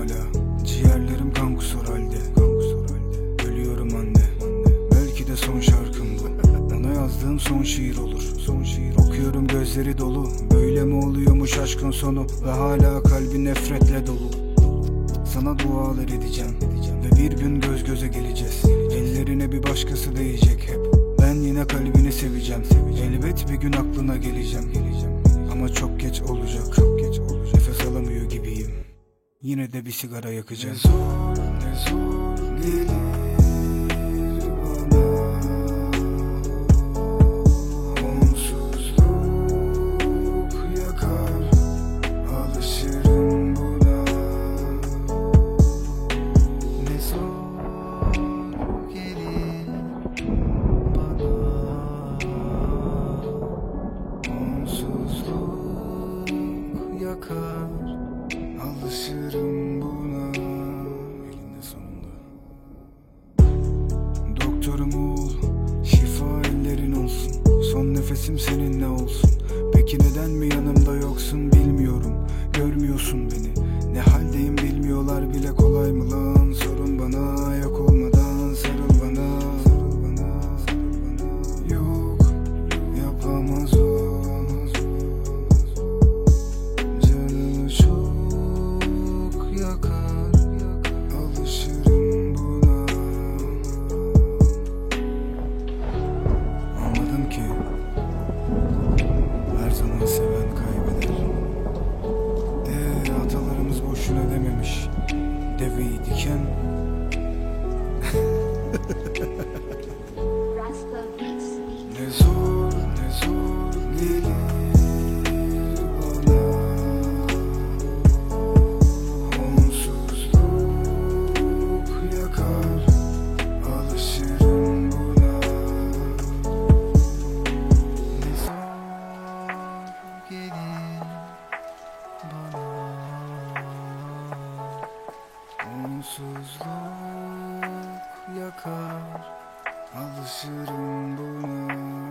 hala. Ciğerlerim kan kusur halde. Ölüyorum anne. Belki de son şarkım bu. Ona yazdığım son şiir olur. Son şiir Okuyorum gözleri dolu. Böyle mi oluyormuş aşkın sonu? Ve hala kalbi nefretle dolu. Sana dualar edeceğim. Ve bir gün göz göze geleceğiz. Ellerine bir başkası değecek hep. Ben yine kalbini seveceğim. Elbet bir gün aklına geleceğim. Ama çok geç olacak. Çok geç olacak. Yine de bir sigara yakacağım Ne zor ne zor gelir yakar Alışırım buna. Elinde sonunda. Doktorum ol Şifa ellerin olsun. Son nefesim seninle olsun. Peki neden mi yanımda yoksun bilmiyorum. Görmüyorsun beni. Ne haldeyim Devri diken Onsuzluk yakar Alışırım buna